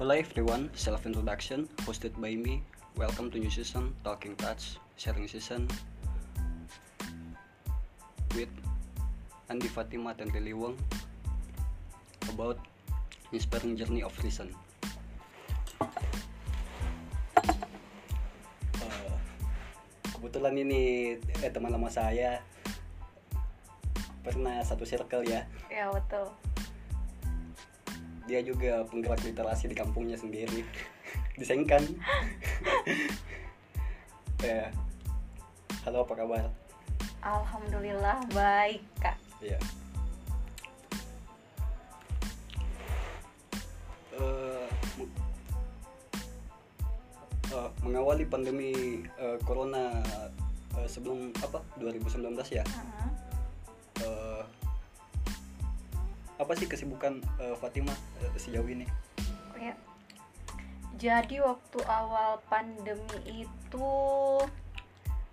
Hello everyone, self introduction hosted by me. Welcome to new season Talking Touch sharing season with Andi Fatima dan Lily Wong about inspiring journey of reason. Eh, kebetulan ini eh, teman lama saya pernah satu circle ya. Ya betul. Dia juga penggerak literasi di kampungnya sendiri. Disengkan. ya. Halo, apa kabar? Alhamdulillah baik kak. Ya. Eh, mu- eh, mengawali pandemi eh, corona eh, sebelum apa 2019 ya Heeh. eh, apa sih kesibukan eh, Fatima sejauh ini Ya. Jadi waktu awal pandemi itu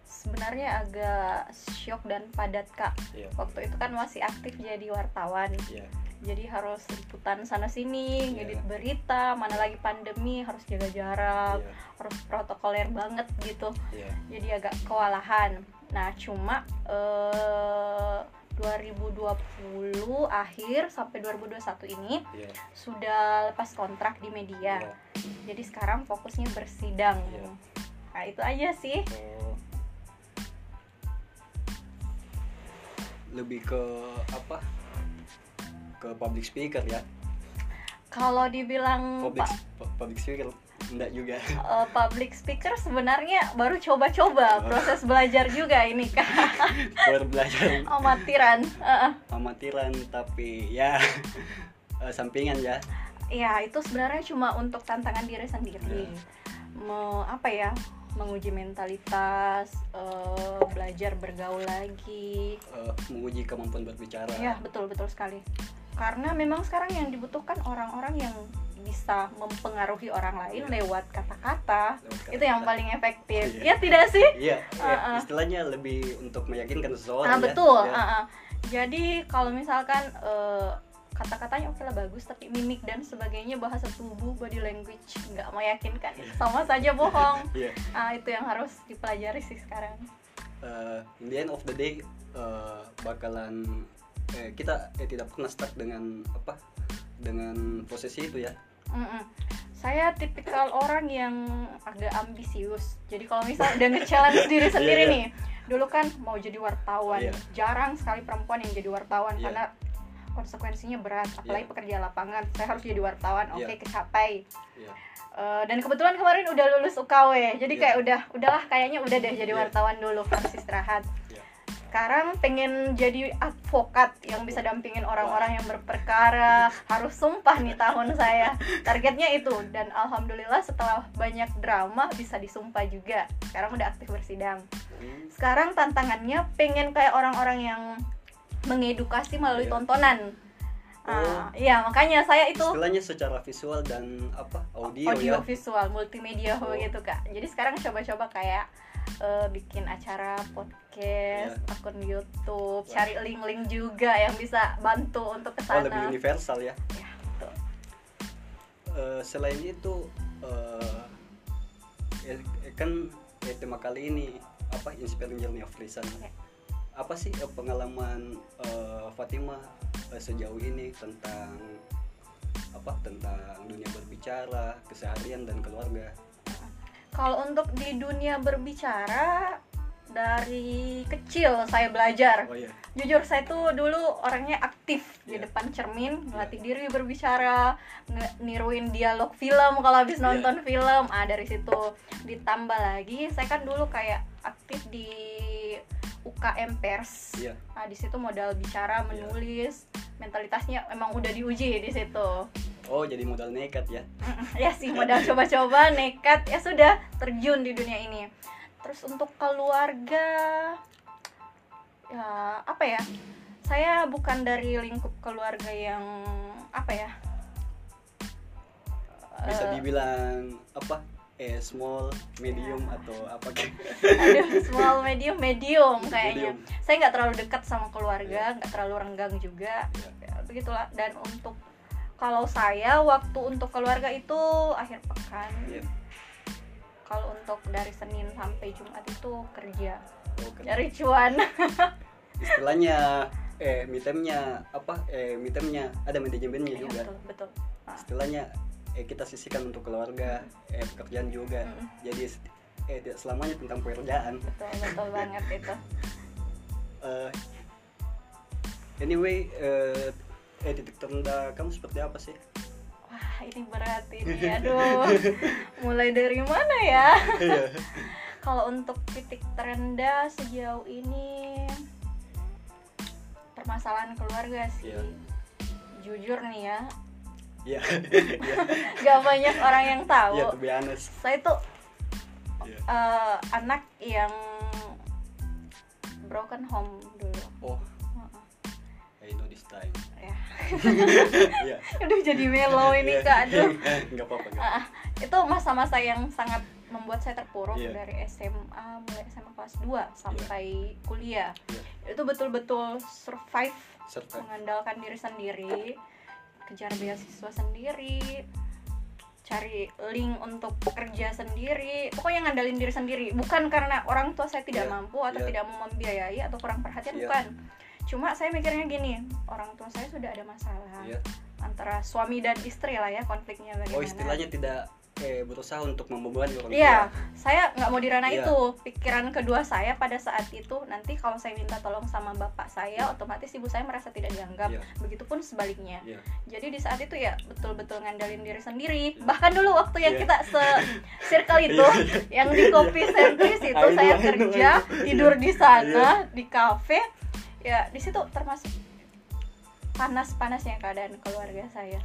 sebenarnya agak shock dan padat kak. Iya. Waktu itu kan masih aktif jadi wartawan. ya Jadi harus liputan sana sini, Iya. ngedit berita, mana lagi pandemi harus jaga jarak, Iya. harus protokoler banget gitu. ya jadi agak kewalahan. Nah, cuma eh 2020 akhir sampai 2021 ini ya sudah lepas kontrak di media. ya Jadi sekarang fokusnya bersidang. Iya. Nah, itu aja sih. Oh. lebih ke apa ke public speaker ya Kalau dibilang public public speaker enggak juga eh, public speaker sebenarnya baru coba-coba Oh. proses belajar juga ini kan baru belajar amatiran. Heeh. amatiran tapi ya eh, sampingan ya Ya, itu sebenarnya cuma untuk tantangan diri sendiri. Iya. Me- apa ya? Menguji mentalitas, eh, belajar bergaul lagi. eh, menguji kemampuan berbicara Ya, betul betul sekali. Karena memang sekarang yang dibutuhkan orang-orang yang bisa mempengaruhi orang lain Iya. lewat kata-kata. Lewat Itu yang paling efektif. Iya. Ya tidak sih? Iya, iya, Uh-uh. istilahnya lebih untuk meyakinkan seseorang. Nah, ya. betul. Ya. uh-uh. Jadi kalau misalkan eh, kata-katanya oke lah bagus, tapi mimik dan sebagainya bahasa tubuh, body language nggak meyakinkan, sama saja bohong. Iya. Ah itu yang harus dipelajari sih sekarang. Eh, in the end of the day eh, bakalan eh, kita eh, tidak pernah stuck dengan apa dengan posisi itu ya. Mm-mm. Saya tipikal orang yang agak ambisius. Jadi kalau misalnya udah nge-challenge diri sendiri Iya, iya. nih, dulu kan mau jadi wartawan, Iya. jarang sekali perempuan yang jadi wartawan Iya. karena konsekuensinya berat. Apalagi Iya. pekerja lapangan, saya harus jadi wartawan. Oke, Iya. kecapai. Iya. Eh, dan kebetulan kemarin udah lulus UKW, jadi Iya. kayak udah, udahlah kayaknya udah deh jadi Iya. wartawan dulu harus istirahat. Sekarang pengen jadi advokat yang bisa dampingin orang-orang yang berperkara, harus sumpah nih tahun saya. Targetnya itu dan alhamdulillah setelah banyak drama bisa disumpah juga. Sekarang udah aktif bersidang. Hmm, Sekarang tantangannya pengen kayak orang-orang yang mengedukasi melalui Iya. tontonan. Oh. Ah, iya makanya saya itu Istilahnya secara visual dan apa audio, audio ya. visual multimedia Oh. begitu kak jadi sekarang coba-coba kayak eh, bikin acara podcast Iya. akun YouTube Wah. cari link-link juga yang bisa bantu untuk Oh, ke sana lebih universal ya. ya betul Eh, selain itu eh, eh, kan eh, tema kali ini apa inspiring journey of reason Ya. apa sih eh, pengalaman eh, Fatima eh, sejauh ini tentang apa tentang dunia berbicara keseharian dan keluarga kalau untuk di dunia berbicara dari kecil saya belajar. Oh iya. Jujur saya tuh dulu orangnya aktif di Iya. depan cermin ngelatih diri berbicara niruin dialog film. Kalau habis Iya. nonton film ah dari situ ditambah lagi. Saya kan dulu kayak aktif di UKM pers. Iya. Nah di situ modal bicara menulis. Mentalitasnya emang udah diuji di situ oh jadi modal nekat ya? Ya sih modal coba-coba nekat. Ya sudah terjun di dunia ini. Terus untuk keluarga ya apa ya? Saya bukan dari lingkup keluarga yang apa ya? Bisa Eh, dibilang apa? Eh small medium Ya. atau apa kayak aduh small medium medium kayaknya. Medium. saya nggak terlalu dekat sama keluarga nggak terlalu renggang juga. Iya. ya, begitulah. Dan untuk kalau saya waktu untuk keluarga itu akhir pekan. Iya. kalau untuk dari Senin sampai Jumat itu kerja. Oh, cuan. Istilahnya eh me time-nya apa eh me time-nya ada manajemennya Iya, juga. betul betul. Ah, istilahnya eh kita sisihkan untuk keluarga eh pekerjaan juga. Mm-mm. jadi eh tidak selamanya tentang pekerjaan. Betul betul banget itu. Eh, anyway eh, eh titik terendah kamu seperti apa sih wah ini berat ini aduh mulai dari mana ya Iya. kalau untuk titik terendah sejauh ini permasalahan keluarga sih Iya. jujur nih ya. Iya. gak banyak orang yang tahu Iya, to be honest. saya tuh Iya. eh, anak yang broken home dulu Oh. I know this time. Ya Iya. aduh jadi melo ini Iya. kak aduh Nggak apa-apa. nggak Ah, itu masa-masa yang sangat membuat saya terpuruk Iya. dari SMA mulai SMA kelas 2 sampai kuliah Iya. itu betul-betul survive Serta. mengandalkan diri sendiri kejar beasiswa sendiri cari link untuk kerja sendiri pokoknya ngandalin diri sendiri bukan karena orang tua saya tidak Iya, mampu atau iya. tidak mau membiayai atau kurang perhatian Iya. bukan cuma saya mikirnya gini orang tua saya sudah ada masalah Iya. antara suami dan istri lah ya konfliknya bagaimana Oh, istilahnya tidak eh berusaha untuk membebani orang tua. Iya, saya nggak mau di ranah Iya. itu. Pikiran kedua saya pada saat itu nanti kalau saya minta tolong sama bapak saya, otomatis ibu saya merasa tidak dianggap. Iya. Begitupun sebaliknya. Iya. Jadi di saat itu ya betul-betul ngandalin diri sendiri. Bahkan dulu waktu yang Iya. kita se circle itu, Iya. yang di kopi sentris itu know, saya know, kerja, tidur di sana, Iya. di kafe. Ya di situ termasuk panas-panasnya keadaan keluarga saya.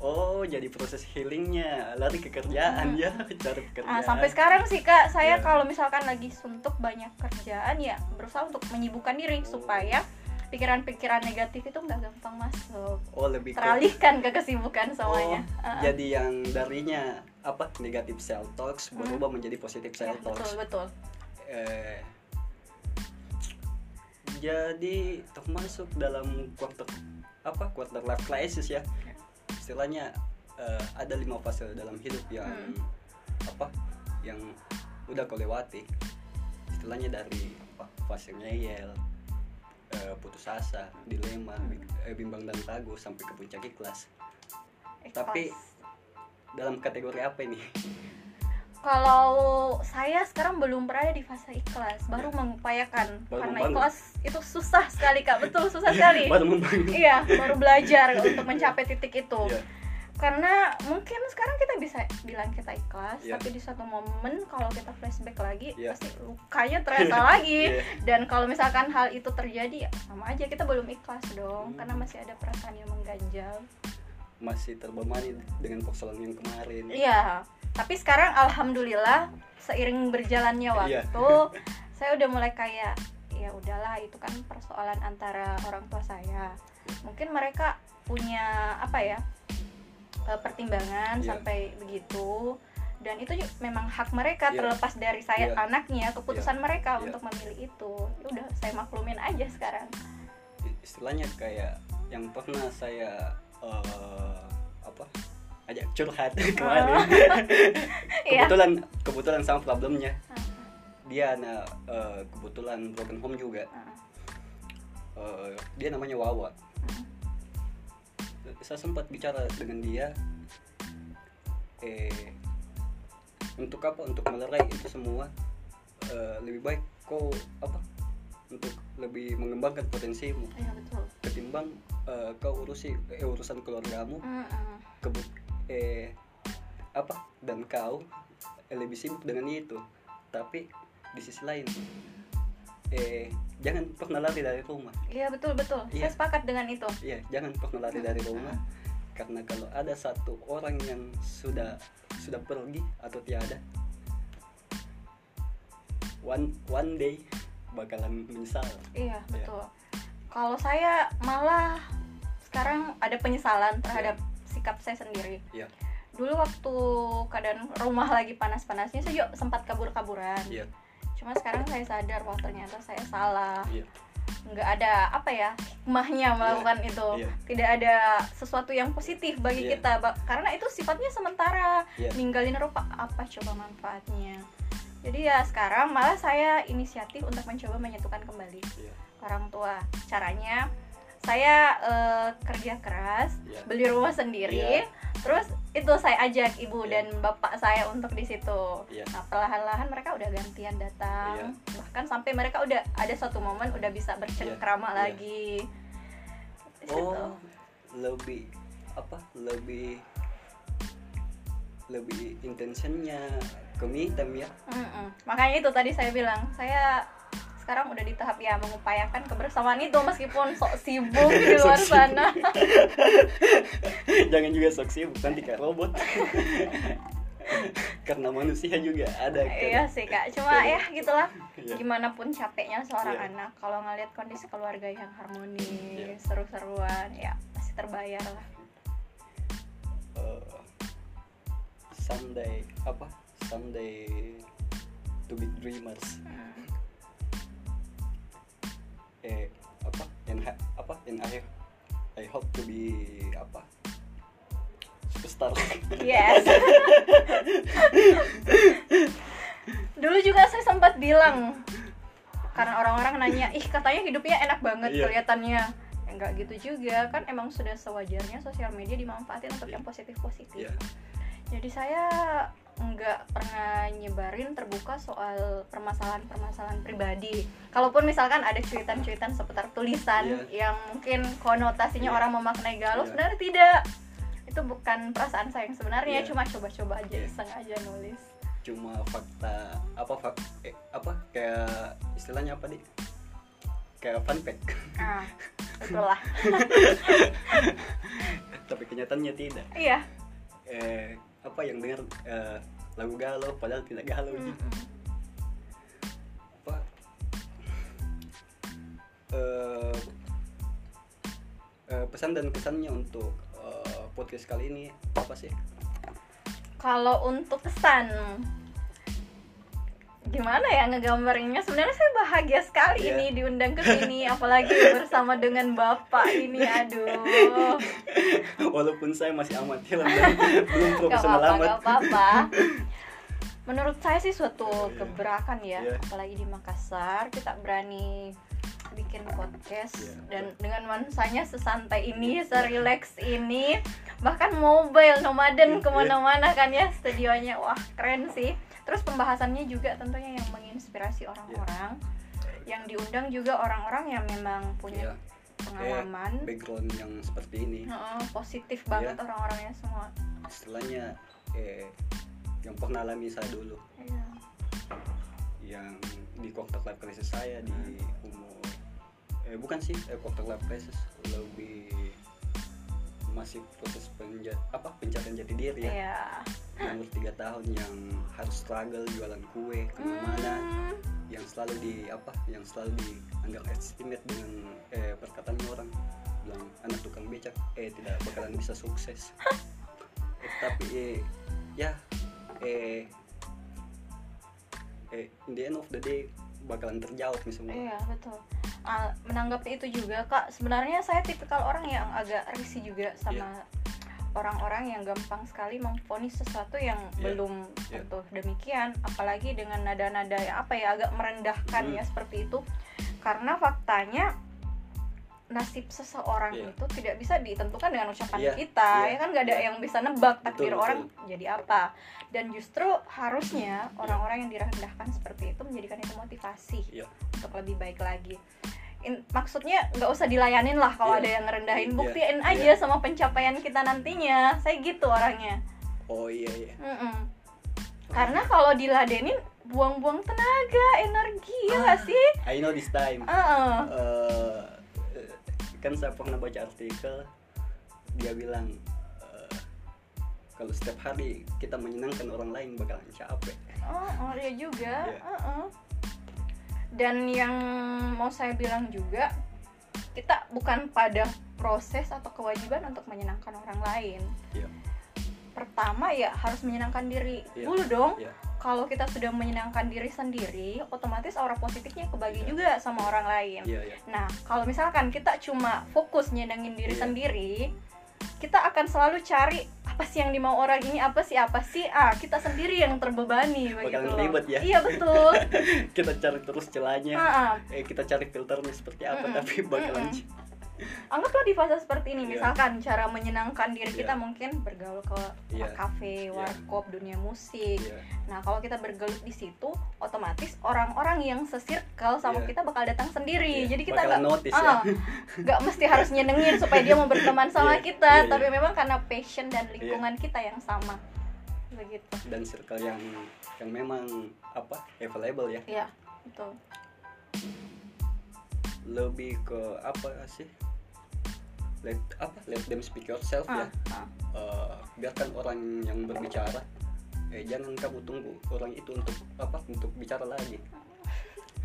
Oh, jadi proses healingnya lari ke kerjaan ya, cari pekerjaan. Nah, sampai sekarang sih kak, saya Iya. kalau misalkan lagi suntuk banyak kerjaan ya berusaha untuk menyibukkan diri Oh. supaya pikiran-pikiran negatif itu nggak gampang masuk, Oh, lebih ke teralihkan ke kesibukan semuanya. Oh, Uh-uh. jadi yang darinya apa negatif self talks berubah menjadi positif Ya, self betul talks. betul. Eh, jadi termasuk dalam quarter apa quarter life crisis ya. Istilahnya eh, ada lima fase dalam hidup yang Hmm. apa yang udah kau lewati. Istilahnya dari apa, fase ngeyel eh, putus asa dilema bi- eh, bimbang dan ragu sampai ke puncak ikhlas. Tapi- Ikhlas. dalam kategori apa ini kalau saya sekarang belum berada di fase ikhlas, baru mengupayakan Ya. Baru karena membangun. ikhlas itu susah sekali kak, betul susah sekali. baru iya, baru belajar untuk mencapai titik itu. Iya. karena mungkin sekarang kita bisa bilang kita ikhlas Iya. tapi di suatu momen kalau kita flashback lagi Iya. pasti lukanya terasa lagi Iya. dan kalau misalkan hal itu terjadi ya sama aja kita belum ikhlas dong Hmm. karena masih ada perasaan yang mengganjal masih terbebani dengan persoalan yang kemarin iya tapi sekarang alhamdulillah seiring berjalannya Iya. waktu saya udah mulai kayak ya udahlah itu kan persoalan antara orang tua saya mungkin mereka punya apa ya eh, pertimbangan Iya. sampai begitu dan itu memang hak mereka Iya. terlepas dari saya Iya. anaknya keputusan mereka Iya. untuk memilih itu Ya udah saya maklumin aja sekarang istilahnya kayak yang pernah saya eh, apa? Ajak curhat kemarin. Iya. kebetulan kebetulan sama problemnya. Dia nah eh, kebetulan broken home juga. Eh, dia namanya Wawa. Saya sempat bicara dengan dia eh untuk apa? Untuk melerai itu semua. Eh, lebih baik kau apa? Untuk lebih mengembangkan potensimu. Iya betul ketimbang eh, kau urusi eh, urusan keluargamu Mm-mm. kebut eh apa dan kau eh, lebih sibuk dengan itu. Tapi di sisi lain eh jangan pernah lari dari rumah. Iya betul betul. Saya Iya. sepakat dengan itu. Iya jangan pernah lari dari rumah. Karena kalau ada satu orang yang sudah sudah pergi atau tiada one one day bakalan menyesal. Iya. betul. Kalau saya malah sekarang ada penyesalan terhadap sikap saya sendiri. Iya. Dulu waktu keadaan rumah lagi panas-panasnya saya juga sempat kabur-kaburan. iya Cuma sekarang saya sadar bahwa ternyata saya salah. iya nggak ada apa ya hikmahnya melakukan itu Iya. tidak ada sesuatu yang positif bagi Iya. kita karena itu sifatnya sementara Iya. ninggalin rupa apa coba manfaatnya jadi ya sekarang malah saya inisiatif untuk mencoba menyatukan kembali Iya. Orang tua caranya saya eh, kerja keras Iya. beli rumah sendiri Iya. terus itu saya ajak ibu Iya. dan bapak saya untuk di situ Iya. nah perlahan-lahan mereka udah gantian datang bahkan sampai mereka udah ada satu momen udah bisa bercengkrama Iya. lagi situ. oh lebih apa lebih lebih intentionnya ke time ya Mm-mm. makanya itu tadi saya bilang saya sekarang udah di tahap ya mengupayakan kebersamaan itu meskipun sok sibuk di luar Sok sana. Jangan juga sok sibuk nanti kayak robot. Karena manusia juga ada kan? Iya sih kak. Cuma ya gitulah. Iya. gimana pun capeknya seorang Iya. anak kalau ngeliat kondisi keluarga yang harmonis Iya. seru-seruan ya pasti terbayar lah. Eh, someday apa? Someday to be dreamers. Hmm. Eh apa and apa and I I hope to be apa superstar Yes. Dulu juga saya sempat bilang karena orang-orang nanya, ih katanya hidupnya enak banget Iya. kelihatannya. Ya, enggak gitu juga kan emang sudah sewajarnya sosial media dimanfaatin untuk Iya. yang positif-positif. ya Jadi saya nggak pernah nyebarin terbuka soal permasalahan-permasalahan pribadi. Kalaupun misalkan ada cuitan-cuitan seputar tulisan Iya. yang mungkin konotasinya Iya. orang memaknai galau, Iya. sebenarnya tidak. Itu bukan perasaan saya yang sebenarnya, Iya. cuma coba-coba aja Iya. iseng aja nulis. cuma fakta apa fak eh, apa kayak istilahnya apa di kayak fun fact Ah, itulah. tapi kenyataannya tidak iya. eh apa yang dengar eh, lagu galau padahal tidak galau gitu. Mm-mm. apa eh, eh, pesan dan kesannya untuk eh, podcast kali ini apa sih Kalau untuk kesan gimana ya ngegambarinnya sebenarnya saya bahagia sekali Iya. ini diundang ke sini apalagi bersama dengan bapak ini aduh walaupun saya masih amatir dan belum profesional amat gak apa-apa menurut saya sih suatu Iya. keberakan ya Iya. apalagi di Makassar kita berani bikin podcast Iya. dan dengan nuansanya sesantai ini serileks ini bahkan mobile nomaden Iya. ke mana-mana kan ya studionya wah keren sih terus pembahasannya juga tentunya yang menginspirasi orang-orang yang diundang juga orang-orang yang memang punya Iya. pengalaman background yang seperti ini Heeh, positif banget Iya. orang-orangnya semua istilahnya eh yang pernah alami saya dulu Iya. yang di quarter life crisis saya di umur eh bukan sih eh, quarter life crisis lebih masih proses penja apa pencarian jati diri ya. Iya. umur tiga tahun yang harus struggle jualan kue ke mana Hmm, yang selalu di apa yang selalu di underestimate dengan eh, perkataan orang. Bilang anak tukang becak. Eh tidak bakalan bisa sukses. Eh, tapi eh, ya eh eh in the end of the day bakalan terjawab nih semua. Iya betul. Ah, menanggapi itu juga kak, sebenarnya saya tipikal orang yang agak risih juga sama orang-orang yang gampang sekali memvonis sesuatu yang Iya. belum Iya. tentu demikian, apalagi dengan nada-nada yang apa ya agak merendahkan Hmm. ya seperti itu, karena faktanya nasib seseorang Iya. itu tidak bisa ditentukan dengan ucapan Iya, kita iya, ya kan nggak ada iya. yang bisa nebak takdir Betul, orang jadi apa dan justru harusnya orang-orang yang direndahkan seperti itu menjadikan itu motivasi Iya. untuk lebih baik lagi In- maksudnya nggak usah dilayanin lah kalau Iya. ada yang ngerendahin Iya, buktiin iya. aja sama pencapaian kita nantinya saya gitu orangnya oh iya iya Mm-mm. karena kalau diladenin buang-buang tenaga energi ya nggak sih I know this time Heeh. Eh, eh, kan saya pernah baca artikel dia bilang eh, kalau setiap hari kita menyenangkan orang lain bakalan capek Oh, oh iya juga. Iya. Heeh. Dan yang mau saya bilang juga, kita bukan pada proses atau kewajiban untuk menyenangkan orang lain. Iya. Pertama ya harus menyenangkan diri Iya. dulu dong. Iya. Kalau kita sudah menyenangkan diri sendiri otomatis aura positifnya kebagi Iya. juga sama orang lain iya iya nah kalau misalkan kita cuma fokus nyenengin diri Iya. sendiri kita akan selalu cari apa sih yang dimau orang ini apa sih apa sih ah kita sendiri yang terbebani begitu ribet ya. iya betul kita cari terus celahnya Ah, ah. eh kita cari filternya seperti apa Mm-mm. tapi bakalan Mm-mm. Anggaplah di fase seperti ini Iya. misalkan cara menyenangkan diri kita Iya. mungkin bergaul ke Iya. kafe Iya. warkop dunia musik Iya. nah kalau kita bergelut di situ otomatis orang-orang yang sesirkel sama Iya. kita bakal datang sendiri Iya. jadi kita nggak notice ya. ah, nggak mesti harus nyenengin supaya dia mau berteman sama Iya. kita Iya, tapi iya. memang karena passion dan lingkungan kita yang sama begitu dan circle yang yang memang apa available ya ya betul lebih ke apa sih let apa let them speak yourself ah, ya ah. Eh, biarkan orang yang berbicara eh jangan kamu tunggu orang itu untuk apa untuk bicara lagi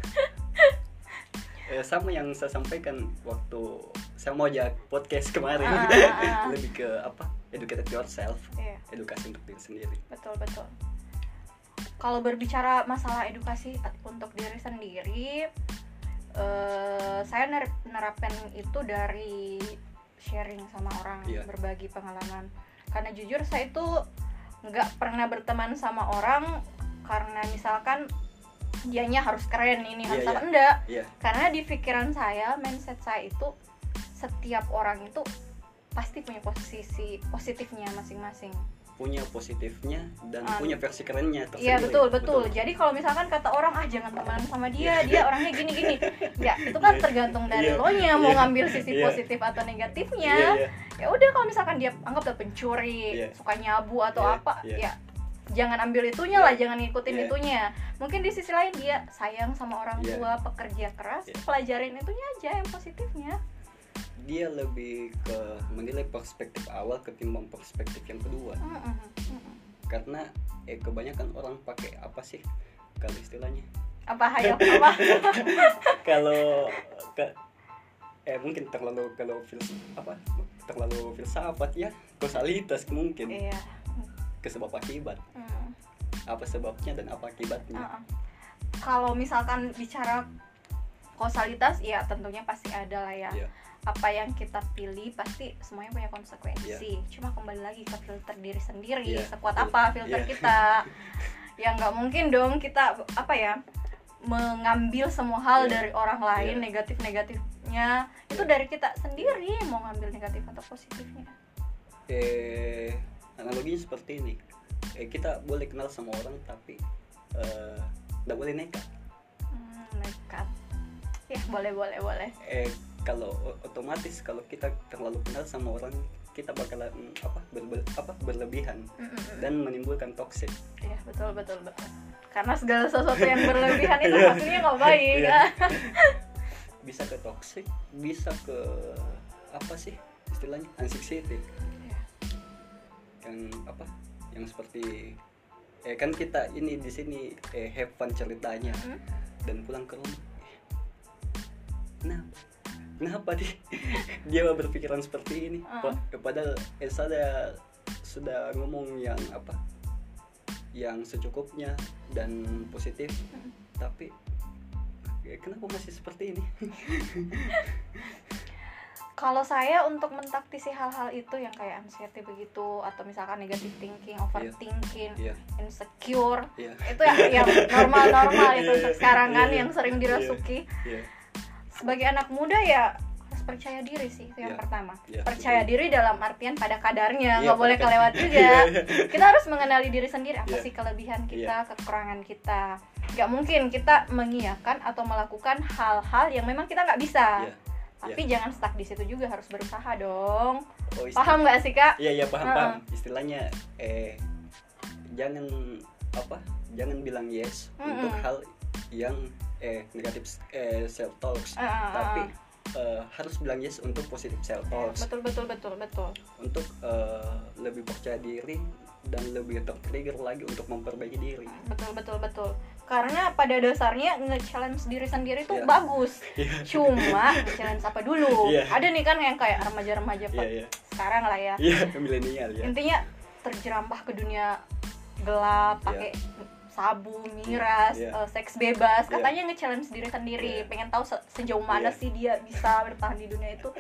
eh, sama yang saya sampaikan waktu saya mau ajak podcast kemarin Ah, ah, ah. lebih ke apa educate yourself Iya. edukasi untuk diri sendiri betul betul kalau berbicara masalah edukasi untuk diri sendiri eh, saya ner- itu dari sharing sama orang Iya. berbagi pengalaman. Karena jujur saya itu nggak pernah berteman sama orang karena misalkan dianya harus keren ini harus Iya, apa. iya. enggak. Iya. Karena di pikiran saya mindset saya itu setiap orang itu pasti punya posisi positifnya masing-masing punya positifnya dan Ah. punya versi kerennya tersendiri Iya betul, betul Jadi kalau misalkan kata orang ah jangan teman sama dia, dia orangnya gini gini. Ya itu kan Iya. tergantung dari Iya. lo nya mau Iya. ngambil sisi Iya. positif atau negatifnya. iya iya Ya udah kalau misalkan dia anggaplah pencuri, Iya. suka nyabu atau Iya, apa, iya. ya jangan ambil itunya Iya. lah, jangan ngikutin Iya. itunya. Mungkin di sisi lain dia sayang sama orang Iya. tua, pekerja keras, Iya. pelajarin itunya aja yang positifnya. Dia lebih ke menilai perspektif awal ketimbang perspektif yang kedua Mm-mm, mm-mm. karena eh kebanyakan orang pakai apa sih kalau istilahnya Apa hayo apa? kalau eh mungkin terlalu kalau fils apa terlalu filsafat ya kausalitas mungkin Iya. ke sebab akibat Mm. apa sebabnya dan apa akibatnya Uh-uh. Kalau misalkan bicara kausalitas, ya tentunya pasti ada lah ya. Iya. Apa yang kita pilih pasti semuanya punya konsekuensi. Cuma kembali lagi ke filter diri sendiri, Iya, sekuat apa filter Iya. kita. ya nggak mungkin dong kita apa ya mengambil semua hal Iya. dari orang lain Iya. negatif-negatifnya itu dari kita sendiri mau ngambil negatif atau positifnya. eh analoginya seperti ini eh kita boleh kenal sama orang tapi eh nggak boleh nekat Hmm, nekat. Ya boleh boleh boleh. eh kalau otomatis kalau kita terlalu kenal sama orang kita bakalan mm, apa ber- apa berlebihan Mm-mm. dan menimbulkan toxic Iya betul betul betul. Karena segala sesuatu yang berlebihan itu Iya. pastinya nggak baik. Iya. ah. bisa ke toxic bisa ke apa sih istilahnya anxiety Iya. yang apa yang seperti eh kan kita ini di sini eh have fun ceritanya Hmm? dan pulang ke rumah eh, kenapa kenapa dia berpikiran seperti ini. Pa- padahal eh, saya sudah ngomong yang apa yang secukupnya dan positif Hmm. tapi eh, kenapa masih seperti ini Kalau saya untuk mentaktisi hal-hal itu yang kayak anxiety begitu atau misalkan negative thinking, overthinking, iya insecure, iya itu yang yang normal-normal itu Iya, untuk iya. sekarang kan Iya. yang sering dirasuki. iya Sebagai anak muda ya harus percaya diri sih itu yang Iya. pertama. Iya, percaya betul. diri dalam artian pada kadarnya, Iya, nggak boleh pada- kelewat juga. Iya, iya. kita harus mengenali diri sendiri apa sih kelebihan kita kekurangan kita nggak mungkin kita mengiyakan atau melakukan hal-hal yang memang kita nggak bisa tapi jangan stuck di situ juga harus berusaha dong Oh, istilah- paham nggak sih kak Iya iya paham Heeh. paham. Istilahnya eh jangan apa? Jangan bilang yes Mm-mm. untuk hal yang eh negatif eh self talks. Ah, Tapi eh, harus bilang yes untuk positif self Ya, talks. betul betul betul betul Untuk eh, lebih percaya diri dan lebih tertrigger lagi untuk memperbaiki diri. betul betul betul karena pada dasarnya nge-challenge diri sendiri tuh Iya. bagus Iya. cuma nge-challenge apa dulu Iya. ada nih kan yang kayak remaja-remaja Iya iya. sekarang lah ya Iya milenial ya. intinya terjerambah ke dunia gelap Iya. pakai sabu miras Iya. eh, seks bebas Iya. katanya nge-challenge diri sendiri Iya. pengen tahu se- sejauh mana Iya. sih dia bisa bertahan di dunia itu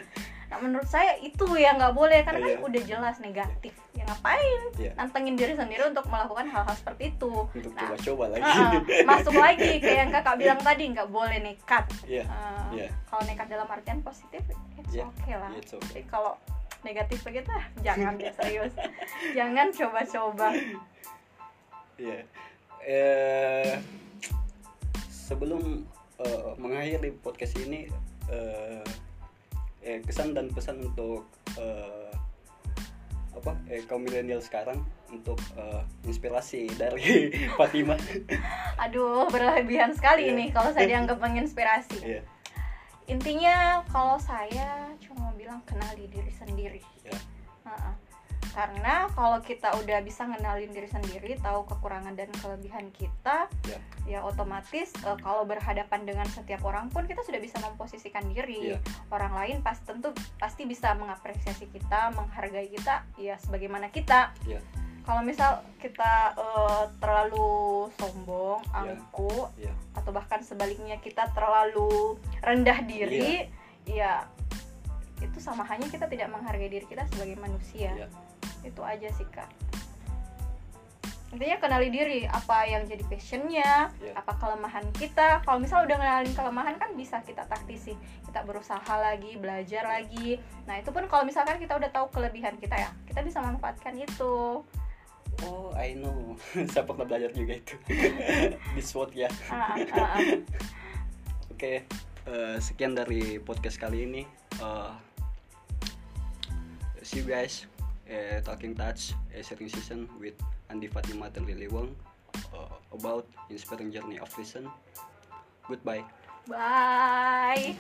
nah menurut saya itu yang nggak boleh karena Iya. kan udah jelas negatif ya ngapain Iya. nantengin diri sendiri untuk melakukan hal-hal seperti itu untuk Nah, coba-coba lagi uh-uh, masuk lagi kayak yang kakak bilang tadi nggak boleh nekat iya Uh, Iya. kalau nekat dalam artian positif it's Iya, okay lah it's okay. tapi kalau negatif begitu ah, jangan deh serius jangan coba-coba Iya. Eh, sebelum eh, mengakhiri podcast ini eh, eh, kesan dan pesan untuk eh, apa eh, kaum milenial sekarang untuk eh, inspirasi dari Fatima. aduh berlebihan sekali Iya. ini kalau saya dianggap menginspirasi Iya. intinya kalau saya cuma bilang kenali diri sendiri Iya. Uh-uh. Karena kalau kita udah bisa ngenalin diri sendiri tahu kekurangan dan kelebihan kita Iya. ya otomatis eh, kalau berhadapan dengan setiap orang pun kita sudah bisa memposisikan diri Iya. orang lain pas tentu pasti bisa mengapresiasi kita menghargai kita ya sebagaimana kita Iya. kalau misal kita eh, terlalu sombong Iya. angkuh Iya. atau bahkan sebaliknya kita terlalu rendah diri ya itu sama hanya kita tidak menghargai diri kita sebagai manusia Iya. Itu aja sih kak intinya kenali diri apa yang jadi passionnya Iya. apa kelemahan kita kalau misal udah kenalin kelemahan kan bisa kita taktisi kita berusaha lagi belajar lagi nah itu pun kalau misalkan kita udah tahu kelebihan kita ya kita bisa manfaatkan itu Oh, I know. Saya pernah belajar juga itu. Di SWOT ya. Ah, ah, ah. Oke, eh, sekian dari podcast kali ini. Eh, see you guys. Eh, Talking Touch, a sharing season with Andi Fatima Terliliwang uh, about inspiring journey of listen. Goodbye. bye